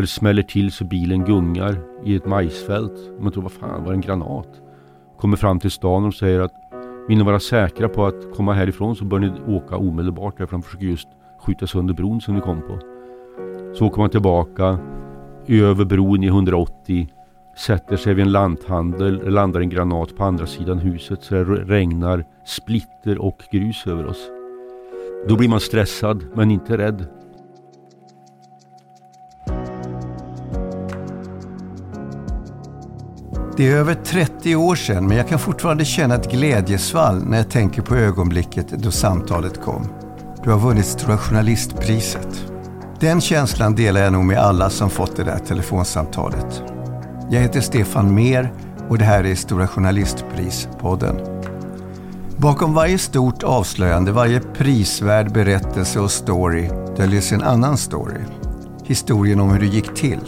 Och det smäller till så bilen gungar i ett majsfält. Man tror vad fan var det en granat? Kommer fram till stan och säger att vill ni vara säkra på att komma härifrån så bör ni åka omedelbart därför de försöker just skjuta sönder bron som ni kom på. Så åker man tillbaka över bron i 180 sätter sig vid en lanthandel, landar en granat på andra sidan huset så det regnar splitter och grus över oss. Då blir man stressad men inte rädd. Det är över 30 år sedan men jag kan fortfarande känna ett glädjesvall när jag tänker på ögonblicket då samtalet kom. Du har vunnit Stora Journalistpriset. Den känslan delar jag nog med alla som fått det där telefonsamtalet. Jag heter Stefan Mer och det här är Stora Journalistpris-podden. Bakom varje stort avslöjande, varje prisvärd berättelse och story döljer sig en annan story. Historien om hur det gick till.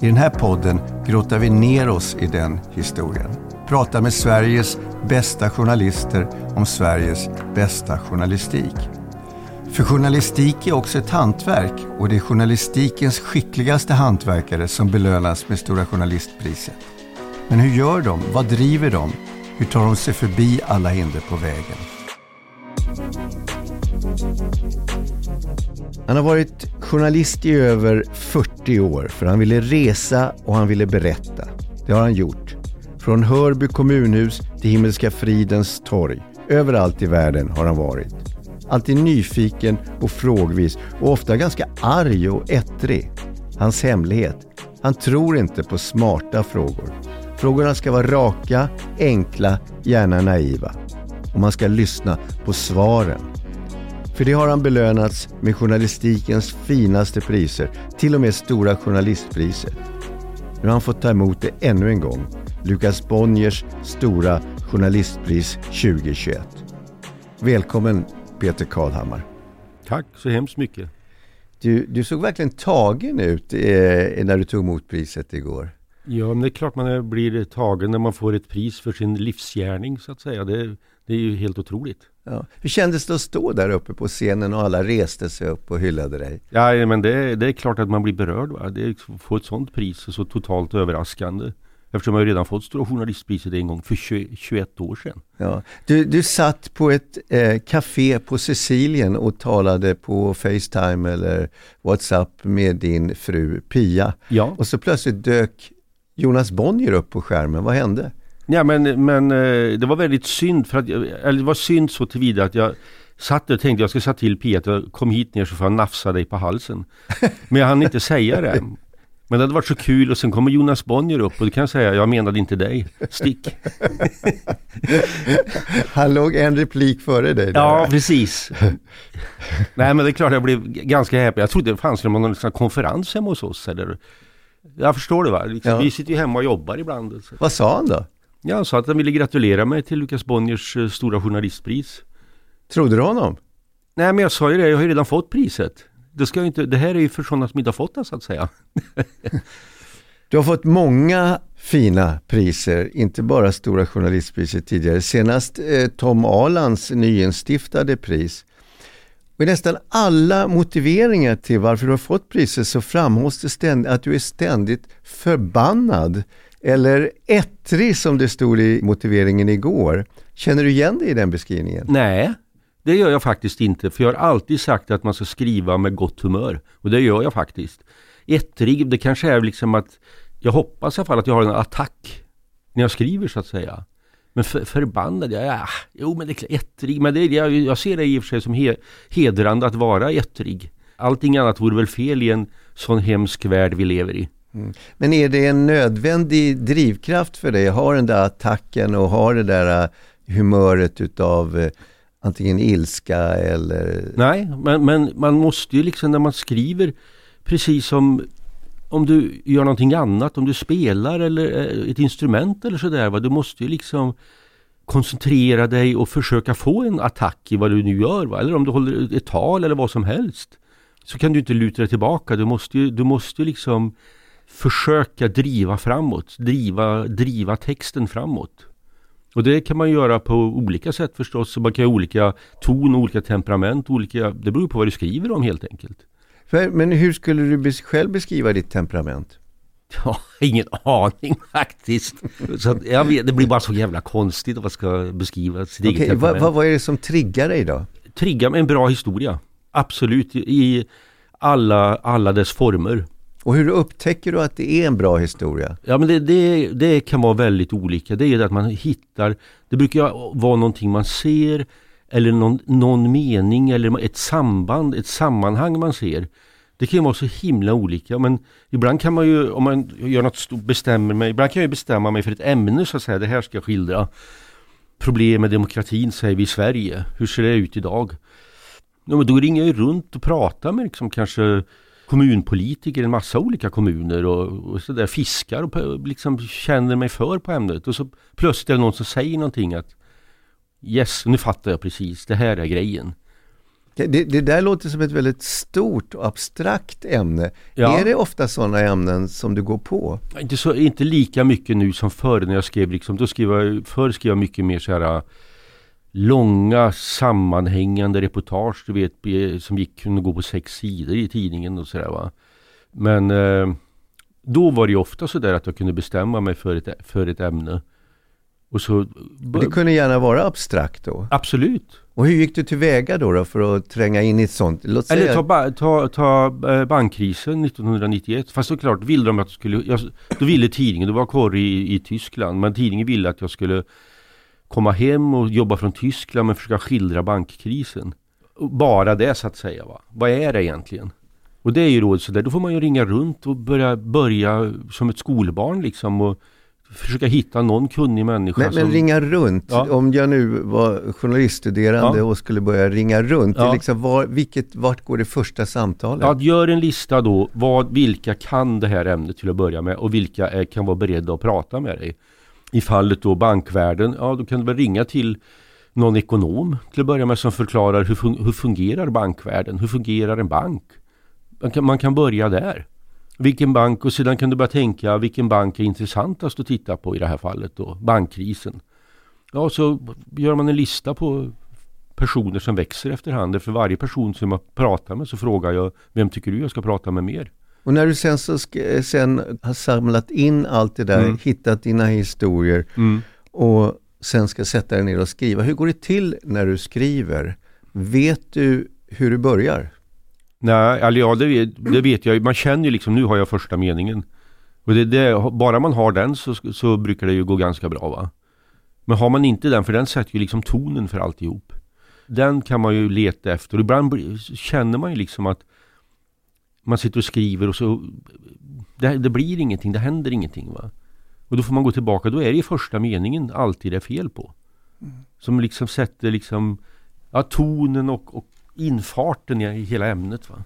I den här podden grottar vi ner oss i den historien. Pratar med Sveriges bästa journalister om Sveriges bästa journalistik. För journalistik är också ett hantverk och det är journalistikens skickligaste hantverkare som belönas med Stora Journalistpriset. Men hur gör de? Vad driver de? Hur tar de sig förbi alla hinder på vägen? Han har varit journalist i över 40 år för han ville resa och han ville berätta. Det har han gjort. Från Hörby kommunhus till Himmelska fridens torg. Överallt i världen har han varit. Alltid nyfiken och frågvis och ofta ganska arg och ettrig. Hans hemlighet? Han tror inte på smarta frågor. Frågorna ska vara raka, enkla, gärna naiva. Och man ska lyssna på svaren. För det har han belönats med journalistikens finaste priser, till och med Stora Journalistpriset. Nu har han fått ta emot det ännu en gång, Lukas Bonniers Stora Journalistpris 2021. Välkommen Peter Kadhammar. Tack så hemskt mycket. Du, du såg verkligen tagen ut eh, när du tog emot priset igår. Ja, men det är klart man blir tagen när man får ett pris för sin livsgärning så att säga. Det, det är ju helt otroligt. Ja. Hur kändes det att stå där uppe på scenen och alla reste sig upp och hyllade dig? Ja, men det, det är klart att man blir berörd. Va? Det, att få ett sånt pris är så totalt överraskande. Eftersom jag redan fått Stora Journalistpriset en gång för 20, 21 år sedan. Ja. Du, du satt på ett eh, café på Sicilien och talade på Facetime eller WhatsApp med din fru Pia. Ja. Och så plötsligt dök Jonas Bonnier upp på skärmen. Vad hände? Ja men, men eh, det var väldigt synd för att, eller det var synd så tillvida att jag satt och tänkte jag ska säga till Pia att jag kom hit ner så får jag nafsa dig på halsen. Men jag hann inte säga det. Men det hade varit så kul och sen kommer Jonas Bonnier upp och då kan jag säga jag menade inte dig. Stick! Han låg en replik före dig. Där. Ja, precis. Nej men det är klart jag blev ganska häpen. Jag trodde det fanns någon konferens hemma hos oss. Eller... Jag förstår det va? Liksom, ja. Vi sitter ju hemma och jobbar ibland. Så. Vad sa han då? Ja, han sa att han ville gratulera mig till Lukas Bonniers eh, stora journalistpris. Trodde du honom? Nej, men jag sa ju det, jag har ju redan fått priset. Det, ska inte, det här är ju för sådana som inte har fått det så att säga. du har fått många fina priser, inte bara Stora Journalistpriset tidigare. Senast eh, Tom Alans nyinstiftade pris. Och I nästan alla motiveringar till varför du har fått priset så framhålls det ständigt att du är ständigt förbannad eller ettrig som det stod i motiveringen igår. Känner du igen dig i den beskrivningen? Nej, det gör jag faktiskt inte. För jag har alltid sagt att man ska skriva med gott humör. Och det gör jag faktiskt. Ettrig, det kanske är liksom att jag hoppas i alla fall att jag har en attack när jag skriver så att säga. Men för, förbannad, ja, ja, ah, jo men det är ettrig. Men det, jag, jag ser det i och för sig som he, hedrande att vara ettrig. Allting annat vore väl fel i en sån hemsk värld vi lever i. Mm. Men är det en nödvändig drivkraft för dig? Har den där attacken och har det där äh, humöret utav äh, antingen ilska eller... Nej, men, men man måste ju liksom när man skriver precis som om du gör någonting annat, om du spelar eller äh, ett instrument eller sådär. Du måste ju liksom koncentrera dig och försöka få en attack i vad du nu gör. Va? Eller om du håller ett tal eller vad som helst. Så kan du inte luta dig tillbaka. Du måste ju, du måste liksom försöka driva framåt, driva, driva texten framåt. Och det kan man göra på olika sätt förstås. Man kan ha olika ton, olika temperament, olika, det beror på vad du skriver om helt enkelt. Men hur skulle du själv beskriva ditt temperament? Har ingen aning faktiskt. Så jag vet, det blir bara så jävla konstigt om man ska beskriva sitt okay, eget temperament. Vad, vad är det som triggar dig då? Triggar med en bra historia. Absolut, i alla, alla dess former. Och hur upptäcker du att det är en bra historia? Ja men det, det, det kan vara väldigt olika. Det är det att man hittar, det brukar vara någonting man ser eller någon, någon mening eller ett samband, ett sammanhang man ser. Det kan ju vara så himla olika men ibland kan man ju, om man gör något stort, bestämmer mig, ibland kan jag bestämma mig för ett ämne så att säga, det här ska jag skildra. Problem med demokratin säger vi i Sverige, hur ser det ut idag? Ja, men då ringer jag ju runt och pratar med liksom kanske kommunpolitiker i en massa olika kommuner och, och sådär fiskar och liksom känner mig för på ämnet och så plötsligt är det någon som säger någonting att Yes, nu fattar jag precis, det här är grejen. Det, det, där låter som ett väldigt stort och abstrakt ämne. Ja. Är det ofta sådana ämnen som du går på? Inte, så, inte lika mycket nu som förr när jag skrev. Liksom, då skrev jag, förr skrev jag mycket mer så här långa sammanhängande reportage du vet som gick kunde gå på sex sidor i tidningen och sådär va. Men eh, då var det ju ofta sådär att jag kunde bestämma mig för ett, för ett ämne. Och så, det kunde gärna vara abstrakt då? Absolut. Och hur gick du tillväga då, då för att tränga in i ett sånt? Låt Eller ta, ta, ta eh, bankkrisen 1991. Fast såklart ville de att jag skulle, jag, då ville tidningen, då var kvar i, i Tyskland, men tidningen ville att jag skulle komma hem och jobba från Tyskland men försöka skildra bankkrisen. Bara det så att säga. Va? Vad är det egentligen? Och det är ju då sådär, då får man ju ringa runt och börja, börja som ett skolbarn liksom och försöka hitta någon kunnig människa. Men, som... men ringa runt, ja. om jag nu var journaliststuderande ja. och skulle börja ringa runt, ja. liksom var, vilket, vart går det första samtalet? Ja, gör en lista då, vad, vilka kan det här ämnet till att börja med och vilka är, kan vara beredda att prata med dig. I fallet då bankvärlden, ja då kan du väl ringa till någon ekonom till att börja med som förklarar hur, fun hur fungerar bankvärlden, hur fungerar en bank? Man kan, man kan börja där. Vilken bank och sedan kan du börja tänka vilken bank är intressantast att titta på i det här fallet då, bankkrisen. Ja, så gör man en lista på personer som växer efterhand. För varje person som jag pratar med så frågar jag vem tycker du jag ska prata med mer? Och när du sen, så sen har samlat in allt det där, mm. hittat dina historier mm. och sen ska sätta dig ner och skriva. Hur går det till när du skriver? Vet du hur du börjar? Nej, alltså ja, det, vet, det vet jag. Man känner ju liksom, nu har jag första meningen. Och det, det, bara man har den så, så brukar det ju gå ganska bra va. Men har man inte den, för den sätter ju liksom tonen för alltihop. Den kan man ju leta efter och ibland känner man ju liksom att man sitter och skriver och så det, det, blir ingenting, det händer ingenting va. Och då får man gå tillbaka, då är det ju första meningen alltid det är fel på. Mm. Som liksom sätter liksom ja, tonen och, och infarten i hela ämnet. Va?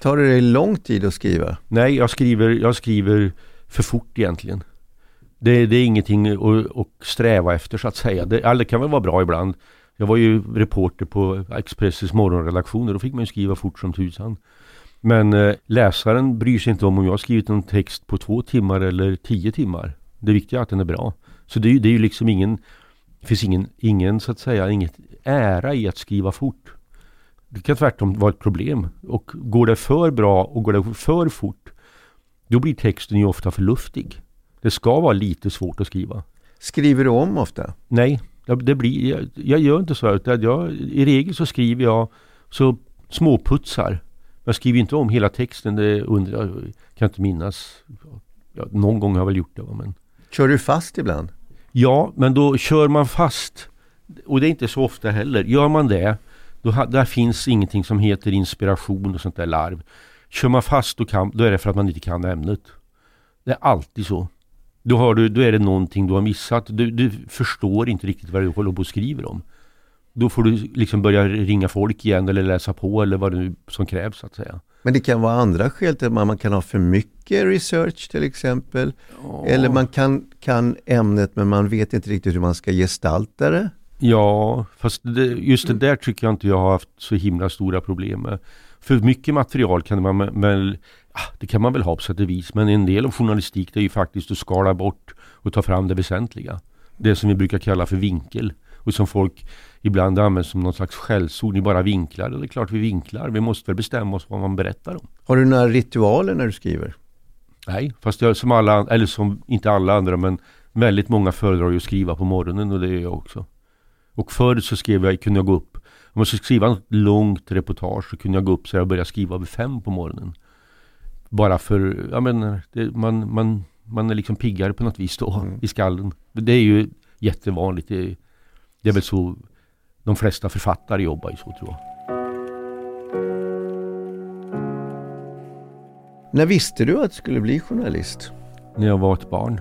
Tar det dig lång tid att skriva? Nej, jag skriver, jag skriver för fort egentligen. Det, det är ingenting att, att, sträva efter så att säga. Det, det kan väl vara bra ibland. Jag var ju reporter på Expressens morgonredaktion och då fick man ju skriva fort som tusan. Men eh, läsaren bryr sig inte om om jag har skrivit en text på två timmar eller tio timmar. Det viktiga är att den är bra. Så det, det är ju liksom ingen, det finns ingen, ingen så att säga, inget ära i att skriva fort. Det kan tvärtom vara ett problem. Och går det för bra och går det för fort, då blir texten ju ofta för luftig. Det ska vara lite svårt att skriva. Skriver du om ofta? Nej, det blir, jag, jag gör inte så. Utan jag, I regel så skriver jag så småputsar. Jag skriver inte om hela texten. Det undrar, jag kan inte minnas. Ja, någon gång har jag väl gjort det. Men... Kör du fast ibland? Ja, men då kör man fast. Och det är inte så ofta heller. Gör man det då, där finns ingenting som heter inspiration och sånt där larv. Kör man fast då, kan, då är det för att man inte kan ämnet. Det är alltid så. Då, har du, då är det någonting du har missat. Du, du förstår inte riktigt vad du håller på och skriver om. Då får du liksom börja ringa folk igen eller läsa på eller vad det nu som krävs så att säga. Men det kan vara andra skäl till att man, man kan ha för mycket research till exempel. Oh. Eller man kan, kan ämnet men man vet inte riktigt hur man ska gestalta det. Ja, fast det, just det där tycker jag inte jag har haft så himla stora problem med. För mycket material kan man väl, det kan man väl ha på sätt och vis, men en del av journalistik det är ju faktiskt att skala bort och ta fram det väsentliga. Det som vi brukar kalla för vinkel och som folk ibland används som någon slags skällsord. Ni bara vinklar. Och det är klart vi vinklar. Vi måste väl bestämma oss vad man berättar om. Har du några ritualer när du skriver? Nej, fast jag som alla, eller som inte alla andra men väldigt många föredrar ju att skriva på morgonen och det gör jag också. Och förr så skrev jag, kunde jag gå upp, om jag skulle skriva ett långt reportage så kunde jag gå upp så jag började skriva vid fem på morgonen. Bara för, jag menar, det, man, man, man är liksom piggare på något vis då mm. i skallen. Det är ju jättevanligt. Det, det är väl så de flesta författare jobbar ju så tror jag. När visste du att du skulle bli journalist? När jag var ett barn.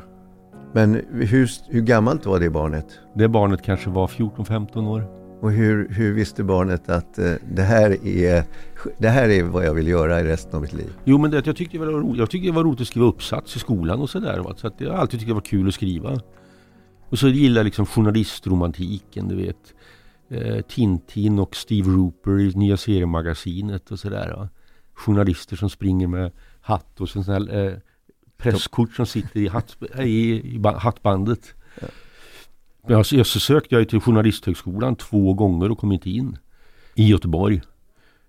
Men hur, hur gammalt var det barnet? Det barnet kanske var 14-15 år. Och hur, hur visste barnet att eh, det, här är, det här är vad jag vill göra i resten av mitt liv? Jo men det, jag, tyckte det var roligt, jag tyckte det var roligt att skriva uppsats i skolan och sådär. Så att jag alltid tyckte det var kul att skriva. Och så gillar jag liksom journalistromantiken, du vet. Eh, Tintin och Steve Rooper i nya seriemagasinet och sådär. Journalister som springer med hatt och sån här eh, presskort som sitter i, hatt, i, i hattbandet. Ja. Jag, jag så sökte jag till Journalisthögskolan två gånger och kom inte in. I Göteborg.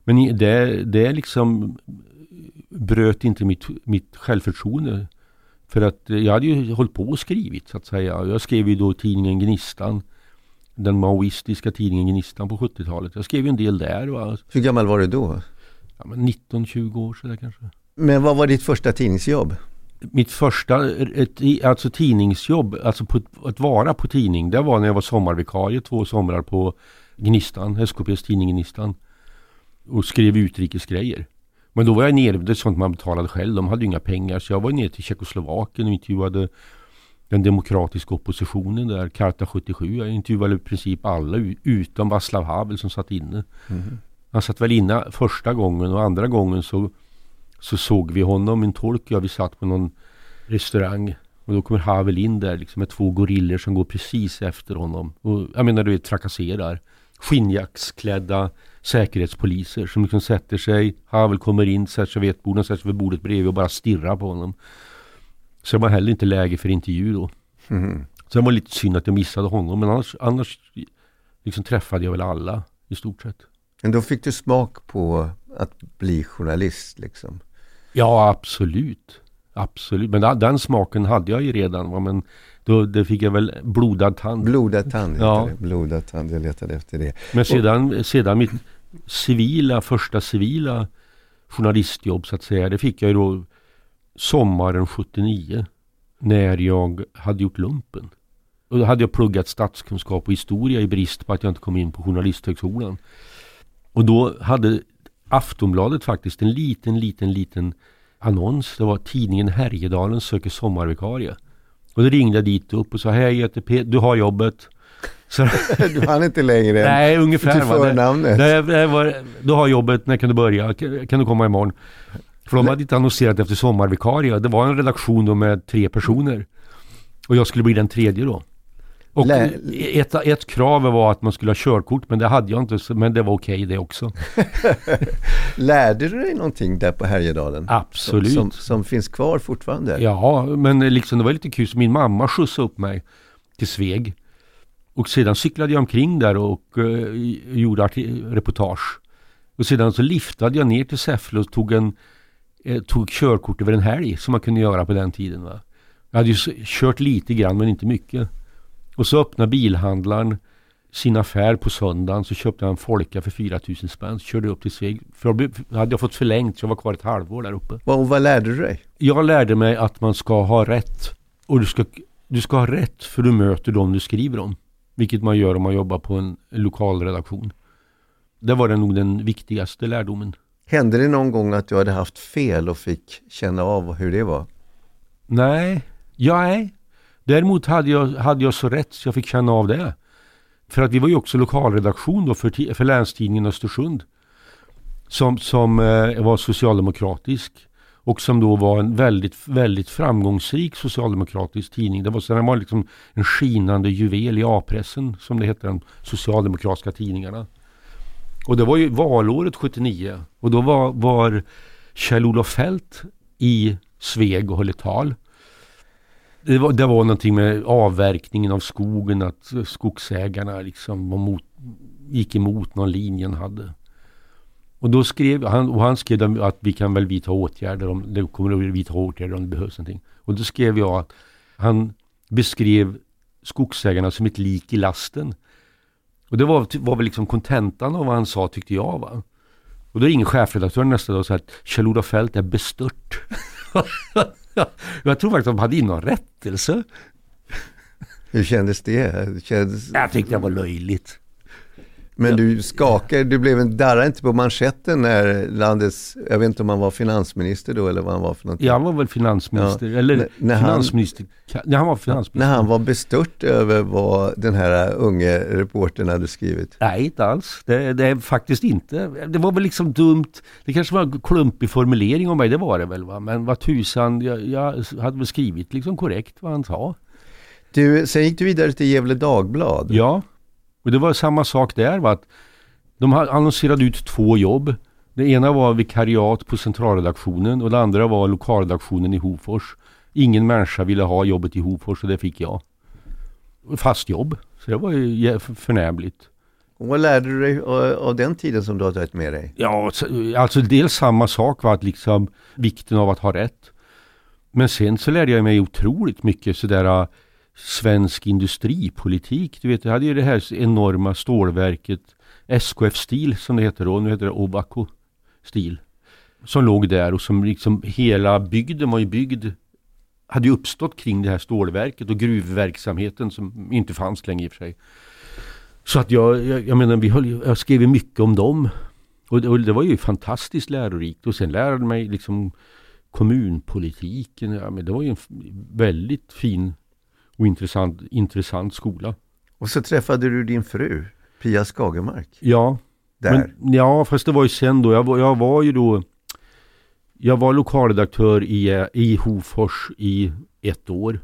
Men det, det liksom bröt inte mitt, mitt självförtroende. För att jag hade ju hållit på och skrivit så att säga. Jag skrev ju då tidningen Gnistan. Den maoistiska tidningen Gnistan på 70-talet. Jag skrev ju en del där. Va? Hur gammal var du då? Ja, 19-20 år sådär kanske. Men vad var ditt första tidningsjobb? Mitt första ett, alltså tidningsjobb, alltså på, att vara på tidning, det var när jag var sommarvikarie två somrar på Gnistan, SKPs tidning Gnistan. Och skrev utrikesgrejer. Men då var jag nere, det är sånt man betalade själv, de hade ju inga pengar. Så jag var nere till Tjeckoslovakien och intervjuade den demokratiska oppositionen där, Karta 77. Jag intervjuade i princip alla utom Václav Havel som satt inne. Mm. Han satt väl inne första gången och andra gången så så såg vi honom, min tolk och jag, vi satt på någon restaurang. Och då kommer Havel in där liksom med två gorillor som går precis efter honom. Och jag menar du vet trakasserar. Skinnjacksklädda säkerhetspoliser som liksom sätter sig. Havel kommer in, sätter sig vid ett bord, sätter sig vid bordet bredvid och bara stirrar på honom. Så det var heller inte läge för intervju då. Mm. Så det var lite synd att jag missade honom men annars, annars liksom träffade jag väl alla i stort sett. Men då fick du smak på att bli journalist liksom? Ja, absolut. Absolut. Men den smaken hade jag ju redan. Men då, det fick jag väl blodad tand. Blodad tand, ja. det. Blodad tand, jag letade efter det. Men sedan, och, sedan mitt civila, första civila journalistjobb så att säga. Det fick jag ju då sommaren 79. När jag hade gjort lumpen. Och då hade jag pluggat statskunskap och historia i brist på att jag inte kom in på Journalisthögskolan. Och då hade Aftonbladet faktiskt en liten, liten, liten annons. Det var tidningen Härjedalen söker sommarvikarie. Och då ringde jag dit upp och sa Hej, jag heter Peter, du har jobbet. Så, du hann inte längre Nej, ungefär. Till förnamnet. Det, det var, du har jobbet, när kan du börja? Kan, kan du komma imorgon? För de hade inte annonserat efter sommarvikarie. Det var en redaktion då med tre personer. Och jag skulle bli den tredje då. Och ett, ett krav var att man skulle ha körkort men det hade jag inte men det var okej okay det också. Lärde du dig någonting där på Härjedalen? Absolut. Som, som, finns kvar fortfarande? Ja, men liksom det var lite kul. Så min mamma skjutsade upp mig till Sveg. Och sedan cyklade jag omkring där och uh, gjorde reportage. Och sedan så liftade jag ner till Säffle och tog, en, eh, tog körkort över en helg som man kunde göra på den tiden. Va? Jag hade ju kört lite grann men inte mycket. Och så öppnade bilhandlaren sin affär på söndagen så köpte jag en Folka för 4000 spänn. Så körde upp till Sveg. För då hade jag fått förlängt så jag var kvar ett halvår där uppe. Och vad lärde du dig? Jag lärde mig att man ska ha rätt. Och du ska, du ska ha rätt för du möter dem du skriver om. Vilket man gör om man jobbar på en lokal redaktion. Det var det nog den viktigaste lärdomen. Hände det någon gång att du hade haft fel och fick känna av hur det var? Nej, ja, nej. Däremot hade jag, hade jag så rätt så jag fick känna av det. För att vi var ju också lokalredaktion då för, för Länstidningen Östersund. Som, som eh, var socialdemokratisk. Och som då var en väldigt, väldigt framgångsrik socialdemokratisk tidning. Det var, så den var liksom en skinande juvel i A-pressen som det hette, de socialdemokratiska tidningarna. Och det var ju valåret 79 och då var, var Kjell-Olof Fält i Sveg och höll ett tal. Det var, det var någonting med avverkningen av skogen, att skogsägarna liksom var mot, gick emot någon linje han hade. Och då skrev han, och han skrev att vi kan väl vidta åtgärder om det kommer att vidta åtgärder om det behövs någonting. Och då skrev jag att han beskrev skogsägarna som ett lik i lasten. Och det var, var väl liksom kontentan av vad han sa tyckte jag. Va? Och då ringer chefredaktören nästa dag och säger att Kjell-Olof Feldt är bestört. jag tror faktiskt att de hade in någon rättelse. Hur kändes det? det kändes... Jag tyckte det var löjligt. Men du skakade, du blev en darrade inte på manschetten när landets, jag vet inte om han var finansminister då eller vad han var för någonting. Ja, han var väl finansminister, ja. eller när, finansminister, han, när han var finansminister. När han var bestört över vad den här unge reportern hade skrivit? Nej, inte alls. Det, det är faktiskt inte. Det var väl liksom dumt, det kanske var en klumpig formulering om mig, det var det väl va. Men vad tusan, jag, jag hade väl skrivit liksom korrekt vad han sa. Du, sen gick du vidare till Gefle Dagblad. Ja. Och det var samma sak där. Va? Att de annonserade ut två jobb. Det ena var vikariat på centralredaktionen och det andra var lokalredaktionen i Hofors. Ingen människa ville ha jobbet i Hofors och det fick jag. Fast jobb. Så det var ju förnämligt. Och vad lärde du dig av den tiden som du har tagit med dig? Ja, alltså dels samma sak var att liksom vikten av att ha rätt. Men sen så lärde jag mig otroligt mycket sådär svensk industripolitik. Du vet, jag hade ju det här enorma stålverket SKF Steel som det heter då. Nu heter det Ovako Steel. Som låg där och som liksom hela bygden var ju byggd hade ju uppstått kring det här stålverket och gruvverksamheten som inte fanns längre i och för sig. Så att jag, jag, jag menar, vi höll, jag skrev mycket om dem. Och det, och det var ju fantastiskt lärorikt. Och sen lärde mig liksom kommunpolitiken. Ja, men det var ju en väldigt fin och intressant, intressant skola. Och så träffade du din fru, Pia Skagermark. Ja. Där. Men, ja, fast det var ju sen då. Jag var, jag var ju då jag var lokalredaktör i, i Hofors i ett år.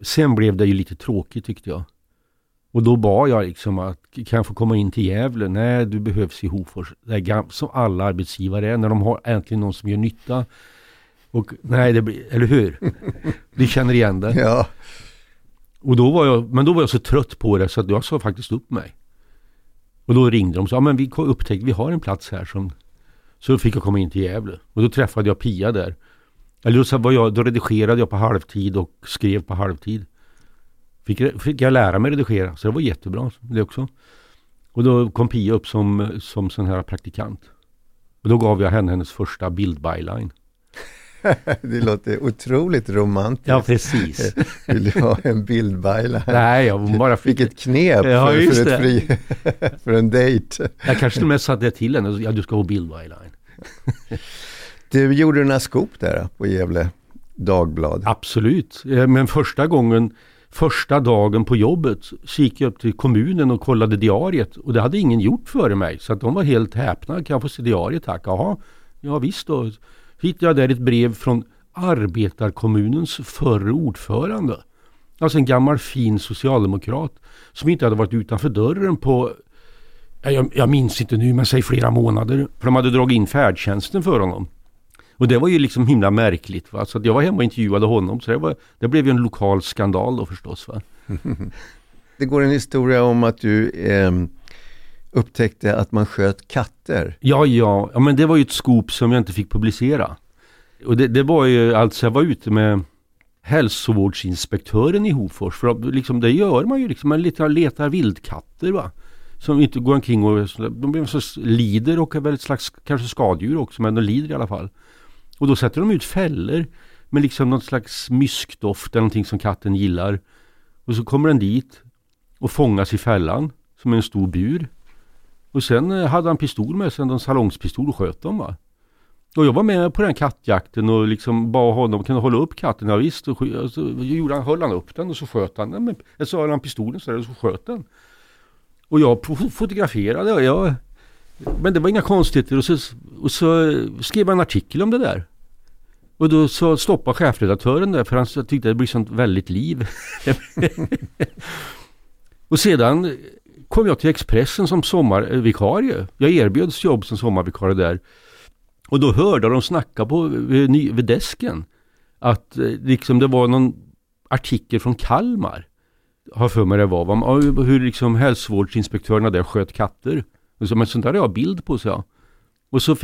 Sen blev det ju lite tråkigt tyckte jag. Och då bad jag liksom att kan jag få komma in till Gävle? Nej, du behövs i Hofors. Det är som alla arbetsgivare är när de har äntligen någon som gör nytta. Och nej, det blir, eller hur? Du känner igen det? Ja. Och då var jag, men då var jag så trött på det så att jag sa faktiskt upp mig. Och då ringde de och sa, ja men vi upptäckte, vi har en plats här som... Så fick jag komma in till Gävle. Och då träffade jag Pia där. Eller så var jag, då redigerade jag på halvtid och skrev på halvtid. Fick, fick jag lära mig redigera, så det var jättebra det också. Och då kom Pia upp som, som sån här praktikant. Och då gav jag henne hennes första bildbyline. det låter otroligt romantiskt. Ja, precis. Vill du ha en bildbyline? Nej, jag bara fick ett knep ja, för, för, ett fri, för en dejt. Jag kanske till och med satte det till henne. Ja, du ska ha bildbyline. du, gjorde några skop där på Gävle Dagblad? Absolut, eh, men första gången Första dagen på jobbet så gick jag upp till kommunen och kollade diariet och det hade ingen gjort före mig. Så att de var helt häpna. Kan jag få se diariet tack? Jaha, ja visst då hittade jag där ett brev från arbetarkommunens förre ordförande. Alltså en gammal fin socialdemokrat som inte hade varit utanför dörren på, jag, jag minns inte nu, men säg flera månader. För de hade dragit in färdtjänsten för honom. Och det var ju liksom himla märkligt. Va? Så att jag var hemma och intervjuade honom. Så det, var, det blev ju en lokal skandal då förstås. Va? det går en historia om att du eh, upptäckte att man sköt katter. Ja, ja, ja, men det var ju ett skop som jag inte fick publicera. Och det, det var ju alltså, jag var ute med hälsovårdsinspektören i Hofors. För liksom, det gör man ju liksom, man letar, vildkatter va. Som inte går omkring och de så lider och är väl ett slags kanske skadedjur också men de lider i alla fall. Och då sätter de ut fällor med liksom någon slags myskdoft eller någonting som katten gillar. Och så kommer den dit och fångas i fällan som en stor bur. Och sen eh, hade han pistol med sig, en salongspistol och sköt dem va. Och jag var med på den kattjakten och liksom bad honom, kan du hålla upp katten? Ja, visst. Och så gjorde han, höll han upp den och så sköt han den. Så höll han pistolen så där och så sköt den. Och jag fotograferade och jag, men det var inga konstigheter och så, och så skrev jag en artikel om det där. Och då så stoppade chefredaktören där för han tyckte det blir sånt väldigt liv. och sedan kom jag till Expressen som sommarvikarie. Jag erbjöds jobb som sommarvikarie där. Och då hörde de snacka på, vid, vid desken. Att eh, liksom det var någon artikel från Kalmar. Har för mig det var. Va? Hur liksom hälsovårdsinspektörerna där sköt katter. Och så, men sånt där har jag bild på, så jag. Och så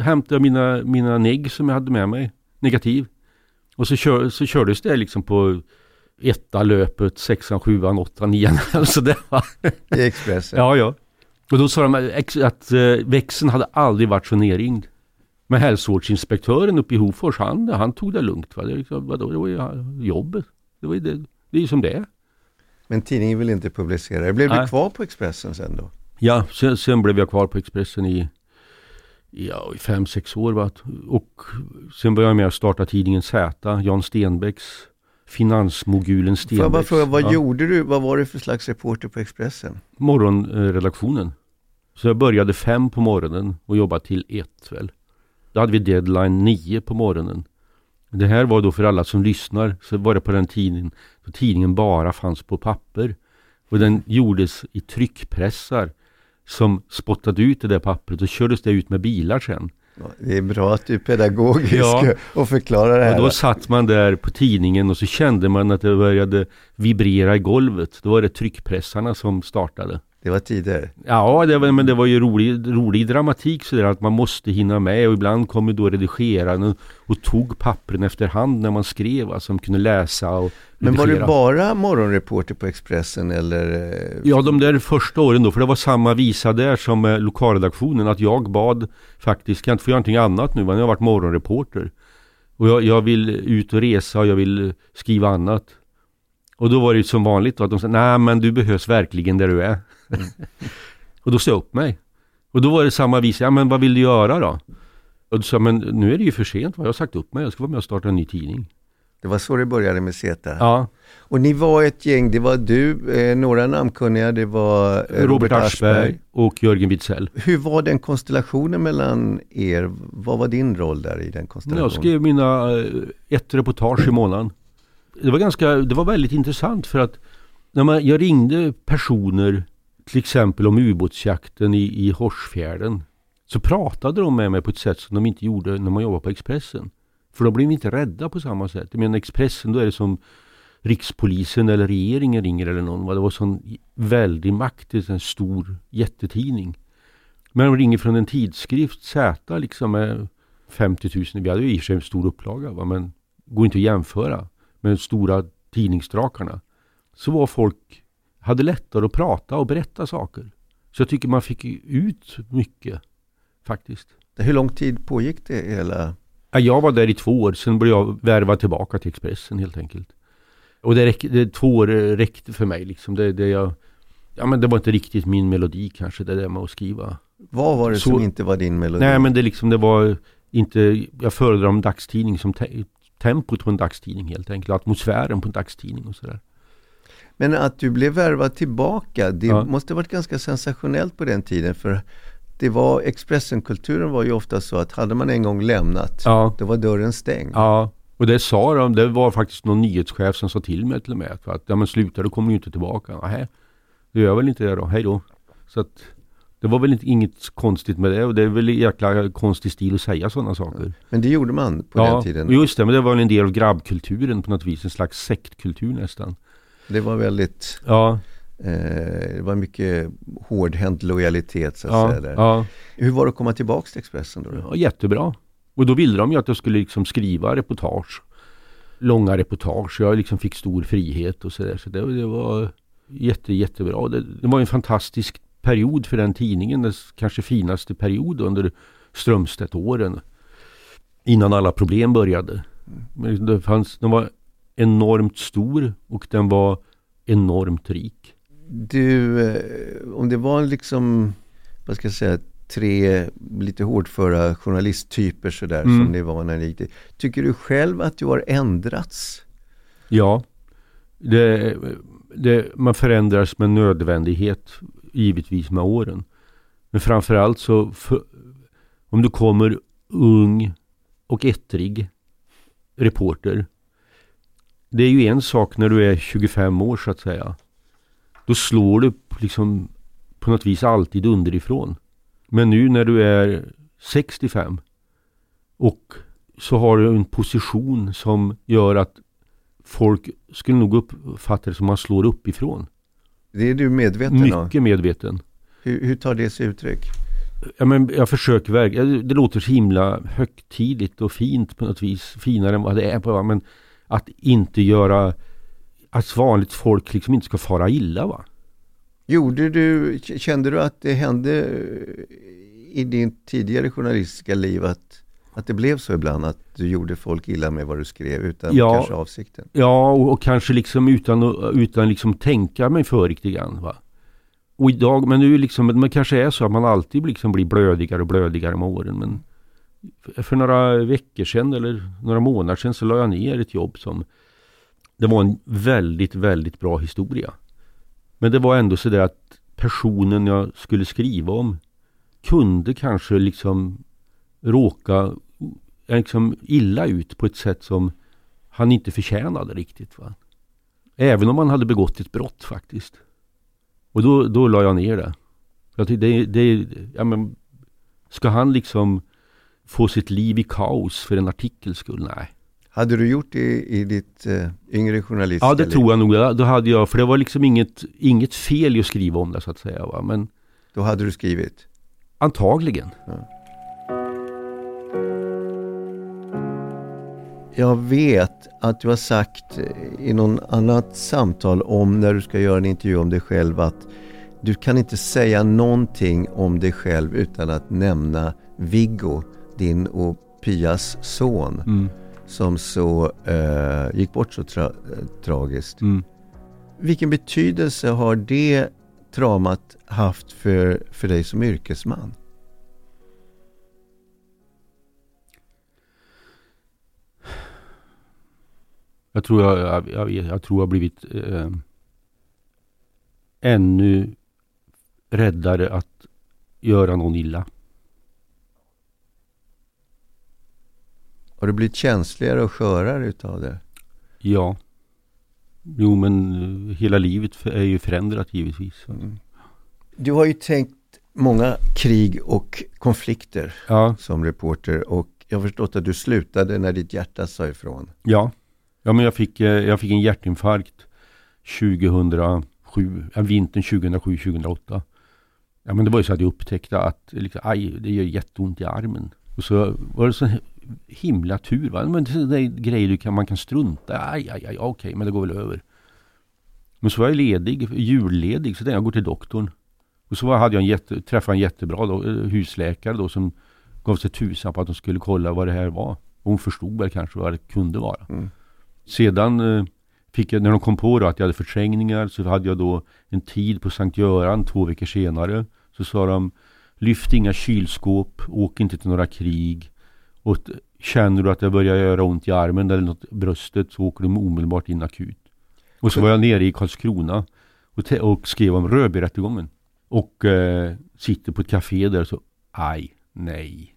hämtade jag mina, mina negg som jag hade med mig. Negativ. Och så, kör, så kördes det liksom på etta löpet, sexan, sjuan, åttan, nian. alltså det var... I Expressen? Ja, ja. Och då sa de att, uh, växeln hade aldrig varit så nerringd. Men hälsovårdsinspektören uppe i Hofors, han, han tog det lugnt. Va? Det, liksom, vadå, det var ju jobbet. Det, var ju det, det är ju som det är. Men tidningen vill inte publicera det. Blev Nej. du kvar på Expressen sen då? Ja, sen, sen blev jag kvar på Expressen i, ja, i fem, sex år. Va? Och sen började jag med att starta tidningen Z, Jan Stenbecks finansmogulen Stenbecks. Får jag bara fråga, vad ja. gjorde du? Vad var du för slags reporter på Expressen? Morgonredaktionen. Så jag började fem på morgonen och jobbade till ett väl. Då hade vi deadline nio på morgonen. Det här var då för alla som lyssnar, så var det på den tiden då tidningen bara fanns på papper. Och den gjordes i tryckpressar som spottade ut det där pappret och kördes det ut med bilar sen. Det är bra att du är pedagogisk ja. och förklarar det här. Och då satt man där på tidningen och så kände man att det började vibrera i golvet. Då var det tryckpressarna som startade. Det var tider. Ja, det var, men det var ju rolig, rolig dramatik sådär att man måste hinna med och ibland kom ju då redigeraren och, och tog pappren efterhand när man skrev, alltså som kunde läsa och Men var du bara morgonreporter på Expressen eller? Eh, ja, de där första åren då, för det var samma visa där som med lokalredaktionen, att jag bad faktiskt, kan jag inte få göra någonting annat nu, men jag har varit morgonreporter. Och jag, jag vill ut och resa och jag vill skriva annat. Och då var det som vanligt då, att de sa, nej men du behövs verkligen där du är. Mm. och då sa jag upp mig. Och då var det samma vis, ja men vad vill du göra då? Och då sa men nu är det ju för sent, jag har sagt upp mig, jag ska vara med och starta en ny tidning. Det var så det började med Zeta? Ja. Och ni var ett gäng, det var du, eh, några namnkunniga, det var eh, Robert, Robert Aschberg och Jörgen Witzell. Hur var den konstellationen mellan er? Vad var din roll där i den konstellationen? Jag skrev mina, eh, ett reportage i månaden. Det var ganska, det var väldigt intressant för att när man, jag ringde personer till exempel om ubåtsjakten i, i Horsfjärden så pratade de med mig på ett sätt som de inte gjorde när man jobbade på Expressen. För då blev vi inte rädda på samma sätt. Jag menar Expressen, då är det som Rikspolisen eller regeringen ringer eller någon. Det var sån väldig makt i en stor jättetidning. Men de ringer från en tidskrift, Z liksom med 50 000. Vi hade ju i och för sig en stor upplaga va? men går inte att jämföra med de stora tidningsdrakarna. Så var folk hade lättare att prata och berätta saker. Så jag tycker man fick ut mycket faktiskt. Hur lång tid pågick det hela? Ja, jag var där i två år, sen blev jag värvad tillbaka till Expressen helt enkelt. Och det, räck, det två år räckte för mig liksom. Det, det, jag, ja, men det var inte riktigt min melodi kanske, det där med att skriva. Vad var det Så, som inte var din melodi? Nej men det liksom, det var inte, jag föredrar en dagstidning som te, tempot på en dagstidning helt enkelt. Atmosfären på en dagstidning och sådär. Men att du blev värvad tillbaka, det ja. måste varit ganska sensationellt på den tiden. För det var, Expressenkulturen var ju ofta så att hade man en gång lämnat, ja. då var dörren stängd. Ja, och det sa de, det var faktiskt någon nyhetschef som sa till mig till och med. Att, ja men sluta, då kommer du inte tillbaka. Nej, det gör väl inte det då, hej då. Så att det var väl inte, inget konstigt med det och det är väl jäkla konstig stil att säga sådana saker. Men det gjorde man på ja, den tiden? just det, men det var väl en del av grabbkulturen på något vis, en slags sektkultur nästan. Det var väldigt ja. eh, Det var mycket hårdhänt lojalitet så att ja, säga. Där. Ja. Hur var det att komma tillbaka till Expressen då? Ja, jättebra. Och då ville de ju att jag skulle liksom skriva reportage. Långa reportage. Jag liksom fick stor frihet och sådär. Så det, det, var jätte, jättebra. Det, det var en fantastisk period för den tidningen. Den kanske finaste period under Strömstedt-åren. Innan alla problem började. Men det fanns, de var enormt stor och den var enormt rik. Du, eh, om det var liksom, vad ska jag säga, tre lite hårdföra journalisttyper sådär mm. som ni var när ni gick dit. Tycker du själv att du har ändrats? Ja, det, det, man förändras med nödvändighet givetvis med åren. Men framförallt så för, om du kommer ung och ettrig reporter det är ju en sak när du är 25 år så att säga. Då slår du liksom på något vis alltid underifrån. Men nu när du är 65 och så har du en position som gör att folk skulle nog uppfatta det som att man slår uppifrån. Det är du medveten om? Mycket medveten. Hur, hur tar det sig uttryck? Ja, men jag försöker verkligen. Det låter så himla högtidligt och fint på något vis. Finare än vad det är. På, men att inte göra att vanligt folk liksom inte ska fara illa va. Gjorde du, kände du att det hände i din tidigare journalistiska liv att, att det blev så ibland att du gjorde folk illa med vad du skrev utan ja, kanske avsikten? Ja, och, och kanske liksom utan, utan liksom tänka mig för riktigt grann. Va? Och idag, men nu liksom, men kanske är så att man alltid liksom blir blödigare och blödigare med åren. Men för några veckor sedan eller några månader sedan så la jag ner ett jobb som det var en väldigt, väldigt bra historia. Men det var ändå så där att personen jag skulle skriva om kunde kanske liksom råka eh, liksom illa ut på ett sätt som han inte förtjänade riktigt. Va? Även om han hade begått ett brott faktiskt. Och då, då la jag ner det. Jag tyckte det, det, ja, men, ska han liksom få sitt liv i kaos för en artikels skull? Nej. Hade du gjort det i ditt uh, yngre journalistiska Ja, det tror jag nog. Då hade jag, för det var liksom inget, inget fel i att skriva om det så att säga. Va? Men, då hade du skrivit? Antagligen. Ja. Jag vet att du har sagt i någon annat samtal om när du ska göra en intervju om dig själv att du kan inte säga någonting om dig själv utan att nämna Viggo, din och Pias son. Mm. Som så eh, gick bort så tra tragiskt. Mm. Vilken betydelse har det traumat haft för, för dig som yrkesman? Jag tror jag, jag, jag, jag tror jag blivit eh, ännu räddare att göra någon illa. Har du blivit känsligare och skörare utav det? Ja. Jo men eh, hela livet är ju förändrat givetvis. Mm. Du har ju tänkt många krig och konflikter ja. som reporter och jag har förstått att du slutade när ditt hjärta sa ifrån. Ja. Ja men jag fick, eh, jag fick en hjärtinfarkt 2007, vintern 2007-2008. Ja men det var ju så att jag upptäckte att liksom, aj, det gör jätteont i armen. Och så var det så himla tur. Va? Men det är grejer du kan, man kan strunta Aj, aj, aj, okej, okay, men det går väl över. Men så var jag ledig, julledig, så tänkte jag går till doktorn. Och så hade jag en jätte, träffade en jättebra då, eh, husläkare då som gav sig tusan på att de skulle kolla vad det här var. Och hon förstod väl kanske vad det kunde vara. Mm. Sedan eh, fick jag, när de kom på då att jag hade förträngningar så hade jag då en tid på Sankt Göran två veckor senare. Så sa de Lyft inga kylskåp, åk inte till några krig. Och känner du att det börjar göra ont i armen eller något bröstet så åker du omedelbart in akut. Och så var jag nere i Karlskrona och, och skrev om Rödbyrättegången. Och eh, sitter på ett café där så, aj, nej.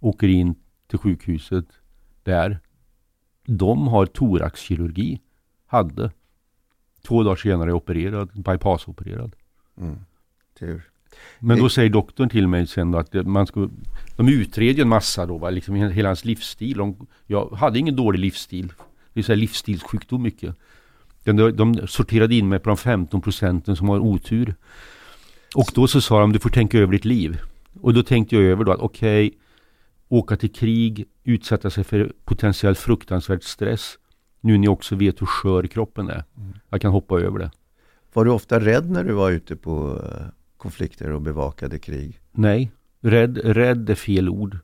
Åker in till sjukhuset där. De har thoraxkirurgi. Hade. Två dagar senare är opererad, bypassopererad. Mm. Tur. Men då säger doktorn till mig sen då att man ska, de utreder en massa då, va? Liksom hela hans livsstil. De, jag hade ingen dålig livsstil. Det är så här livsstilssjukdom mycket. De, de sorterade in mig på de 15 procenten som har otur. Och då så sa de, du får tänka över ditt liv. Och då tänkte jag över då att okej, okay, åka till krig, utsätta sig för potentiellt fruktansvärd stress. Nu när jag också vet hur skör kroppen är. Mm. Jag kan hoppa över det. Var du ofta rädd när du var ute på eh, konflikter och bevakade krig? Nej, rädd, rädd är fel ord.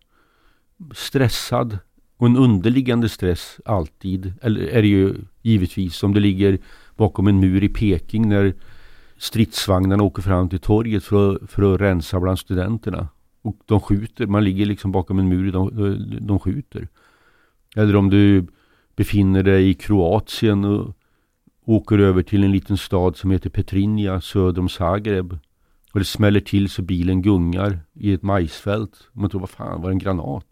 Stressad och en underliggande stress alltid. Eller är det ju givetvis om det ligger bakom en mur i Peking när stridsvagnarna åker fram till torget för att, för att rensa bland studenterna. Och de skjuter, man ligger liksom bakom en mur, de, de skjuter. Eller om du befinner dig i Kroatien och åker över till en liten stad som heter Petrinja söder om Zagreb. Och det smäller till så bilen gungar i ett majsfält. Man tror, vad fan, var det en granat?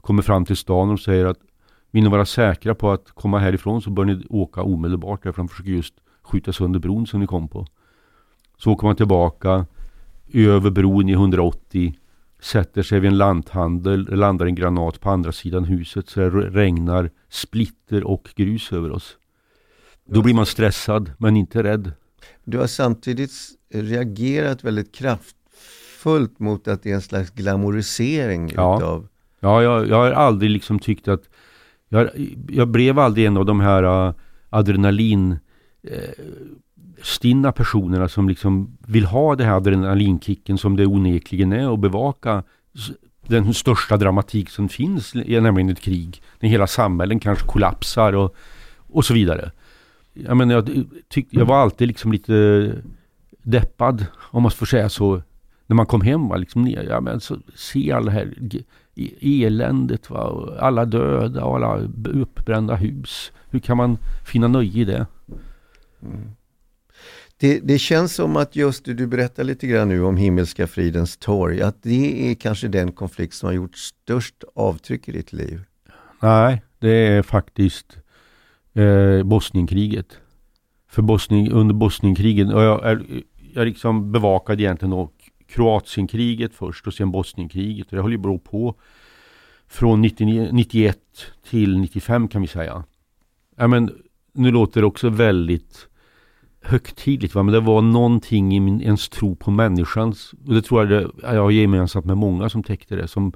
Kommer fram till stan och säger att vill ni vara säkra på att komma härifrån så bör ni åka omedelbart därför de försöker just skjuta sönder bron som ni kom på. Så åker man tillbaka över bron i 180 sätter sig vid en lanthandel, landar en granat på andra sidan huset så det regnar splitter och grus över oss. Då blir man stressad men inte rädd. Du har samtidigt reagerat väldigt kraftfullt mot att det är en slags glamorisering Ja. utav Ja, jag, jag har aldrig liksom tyckt att jag, jag blev aldrig en av de här uh, adrenalin uh, stinna personerna som liksom vill ha den här adrenalinkicken som det onekligen är och bevaka den största dramatik som finns, nämligen ett krig. När hela samhällen kanske kollapsar och, och så vidare. Jag menar, jag, tyckte, jag var alltid liksom lite deppad, om man får säga så, när man kom hem. Va, liksom, ner, ja, men så, se alla här g- e- eländet, va, och alla döda och alla uppbrända hus. Hur kan man finna nöje i det? Det, det känns som att just det du berättar lite grann nu om Himmelska fridens torg, att det är kanske den konflikt som har gjort störst avtryck i ditt liv. Nej, det är faktiskt eh, Bosnienkriget. För Bosnien, under Bosnienkriget, och jag, är, jag liksom bevakade egentligen då Kroatienkriget först och sen Bosnienkriget. Och det höll ju bra på från 99, 91 till 95 kan vi säga. Ja, men, nu låter det också väldigt högtidligt va? men det var någonting i min, ens tro på människans, och det tror jag det, jag har gemensamt med många som täckte det, som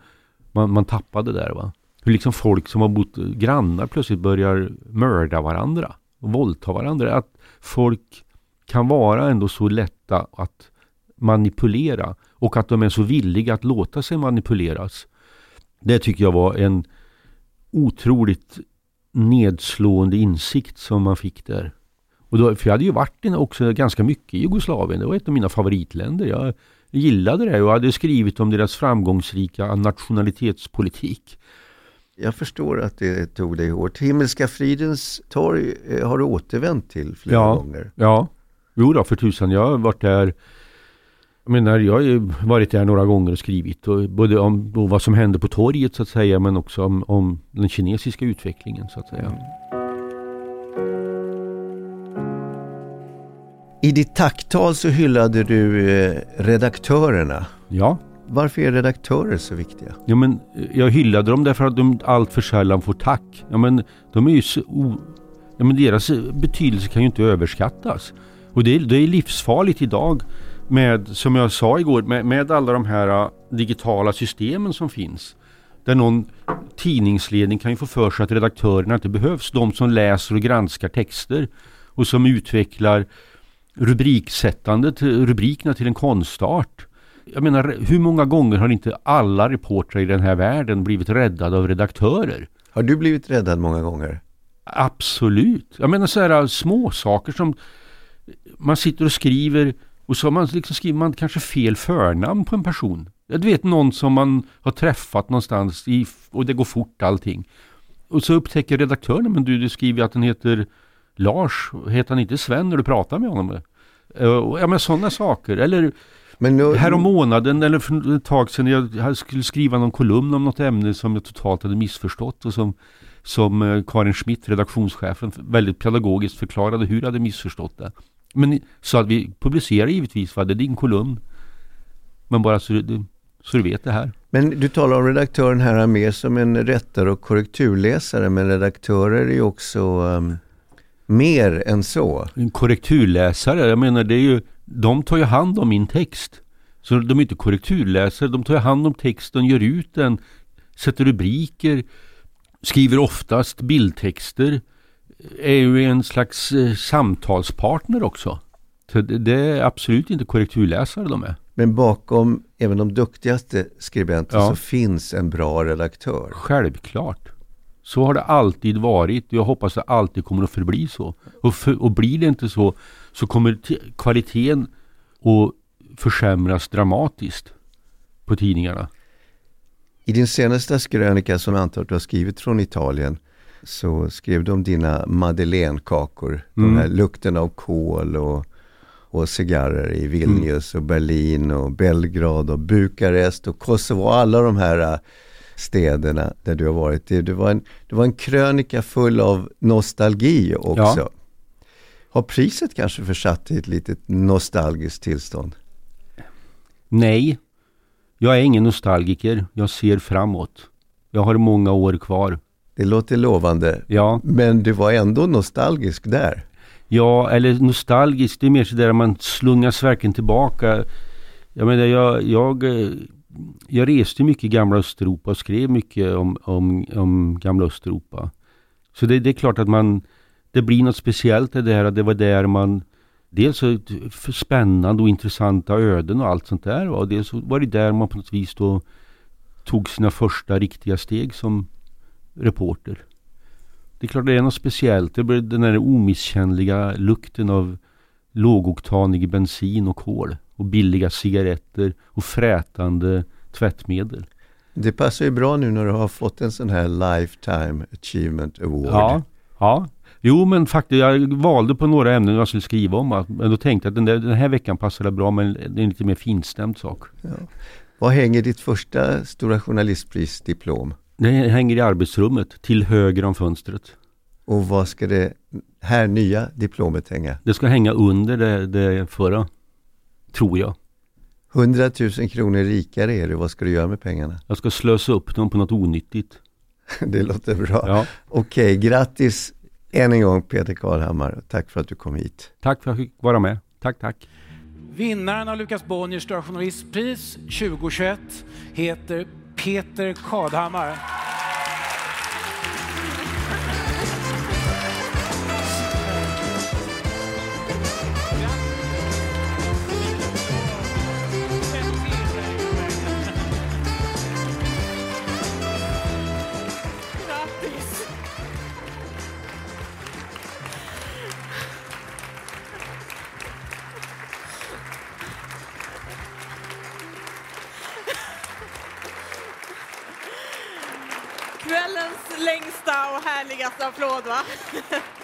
man, man tappade där va. Hur liksom folk som har bott grannar plötsligt börjar mörda varandra och våldta varandra. Att folk kan vara ändå så lätta att manipulera och att de är så villiga att låta sig manipuleras. Det tycker jag var en otroligt nedslående insikt som man fick där. Och då, för jag hade ju varit också ganska mycket i Jugoslavien. Det var ett av mina favoritländer. Jag gillade det och hade skrivit om deras framgångsrika nationalitetspolitik. Jag förstår att det tog dig hårt. Himmelska fridens torg eh, har du återvänt till flera Ja. gånger. Ja, jo då för tusan. Jag har varit där jag menar, jag har ju varit där några gånger och skrivit och både om vad som hände på torget så att säga men också om, om den kinesiska utvecklingen så att säga. I ditt tacktal så hyllade du eh, redaktörerna. Ja, Varför är redaktörer så viktiga? ja men eh, jag hyllade dem därför att de allt för sällan får tack. Ja men de är ju så o... Ja men deras eh, betydelse kan ju inte överskattas. Och det är, det är livsfarligt idag med, som jag sa igår, med, med alla de här eh, digitala systemen som finns. Där någon tidningsledning kan ju få för sig att redaktörerna inte behövs. De som läser och granskar texter och som utvecklar rubriksättandet, rubrikerna till en konstart. Jag menar, hur många gånger har inte alla reportrar i den här världen blivit räddade av redaktörer? Har du blivit räddad många gånger? Absolut. Jag menar så här små saker som man sitter och skriver och så har man liksom skriver man kanske fel förnamn på en person. Jag vet någon som man har träffat någonstans i, och det går fort allting. Och så upptäcker redaktören, men du, du skriver att den heter Lars, heter han inte Sven när du pratar med honom? Eh, Ja men sådana saker. Eller Men nu, Härom månaden eller för ett tag sedan jag skulle skriva någon kolumn om något ämne som jag totalt hade missförstått och som, som eh, Karin Schmidt, redaktionschefen, väldigt pedagogiskt förklarade hur jag hade missförstått det. Men så att vi publicerar givetvis, va? det är din kolumn. Men bara så du, så du vet det här. men du talar om redaktören här mer som en rättare och korrekturläsare, men redaktörer är ju också um, mer än så. En korrekturläsare, jag menar det är ju, de tar ju hand om min text. Så de är inte korrekturläsare, de tar ju hand om texten, gör ut den, sätter rubriker, skriver oftast bildtexter, är ju en slags eh, samtalspartner också. Så det, är absolut inte korrekturläsare de är. Men bakom även de duktigaste skribenterna Ja. så finns en bra redaktör. Självklart. Så har det alltid varit. Jag hoppas det alltid kommer att förbli så. Och, för, och blir det inte så, så kommer kvaliteten att försämras dramatiskt på tidningarna. I din senaste krönika som jag antar att du har skrivit från Italien så skrev du om dina madeleinekakor. Mm. De här lukterna av kol och, och cigarrer i Vilnius och Berlin och Belgrad och Bukarest och Kosovo och alla de här äh, städerna där du har varit. Det, det, var, en, det var en krönika full av nostalgi också. Ja. Har priset kanske försatt dig i ett litet nostalgiskt tillstånd? Nej. Jag är ingen nostalgiker. Jag ser framåt. Jag har många år kvar. Det låter lovande. Ja. Men du var ändå nostalgisk där. Ja, eller nostalgisk. Det är mer sådär man slungas verkligen tillbaka. Jag menar, jag, jag, eh, jag reste mycket i gamla Östeuropa och skrev mycket om, om, om gamla Östeuropa. Så det, det är klart att man, det blir något speciellt det där. Det var där man dels så spännande och intressanta öden och allt sånt där. Och dels var det där man på något vis då tog sina första riktiga steg som reporter. Det är klart det är något speciellt. Det blir den där omisskännliga lukten av lågoktanig bensin och kol och billiga cigaretter och frätande tvättmedel. Det passar ju bra nu när du har fått en sån här Lifetime Achievement Award. Ja, ja. Jo men faktiskt, jag valde på några ämnen jag skulle skriva om. Men då tänkte jag att den, där, den här veckan passade bra men det är en lite mer finstämd sak. Ja. Var hänger ditt första Stora Journalistprisdiplom? Det hänger i arbetsrummet till höger om fönstret. Och vad ska det här nya diplomet hänga? Det ska hänga under det, det förra, tror jag. 100 000 kronor rikare är du. Vad ska du göra med pengarna? Jag ska slösa upp dem på något onyttigt. det låter bra. Ja. Okej, grattis än en gång Peter Karlhammar. Tack för att du kom hit. Tack för att jag fick vara med. Tack, tack. Vinnaren av Lukas Bonniers Stora Journalistpris 2021 heter Peter Kadhammar. Längsta och härligaste applåd va?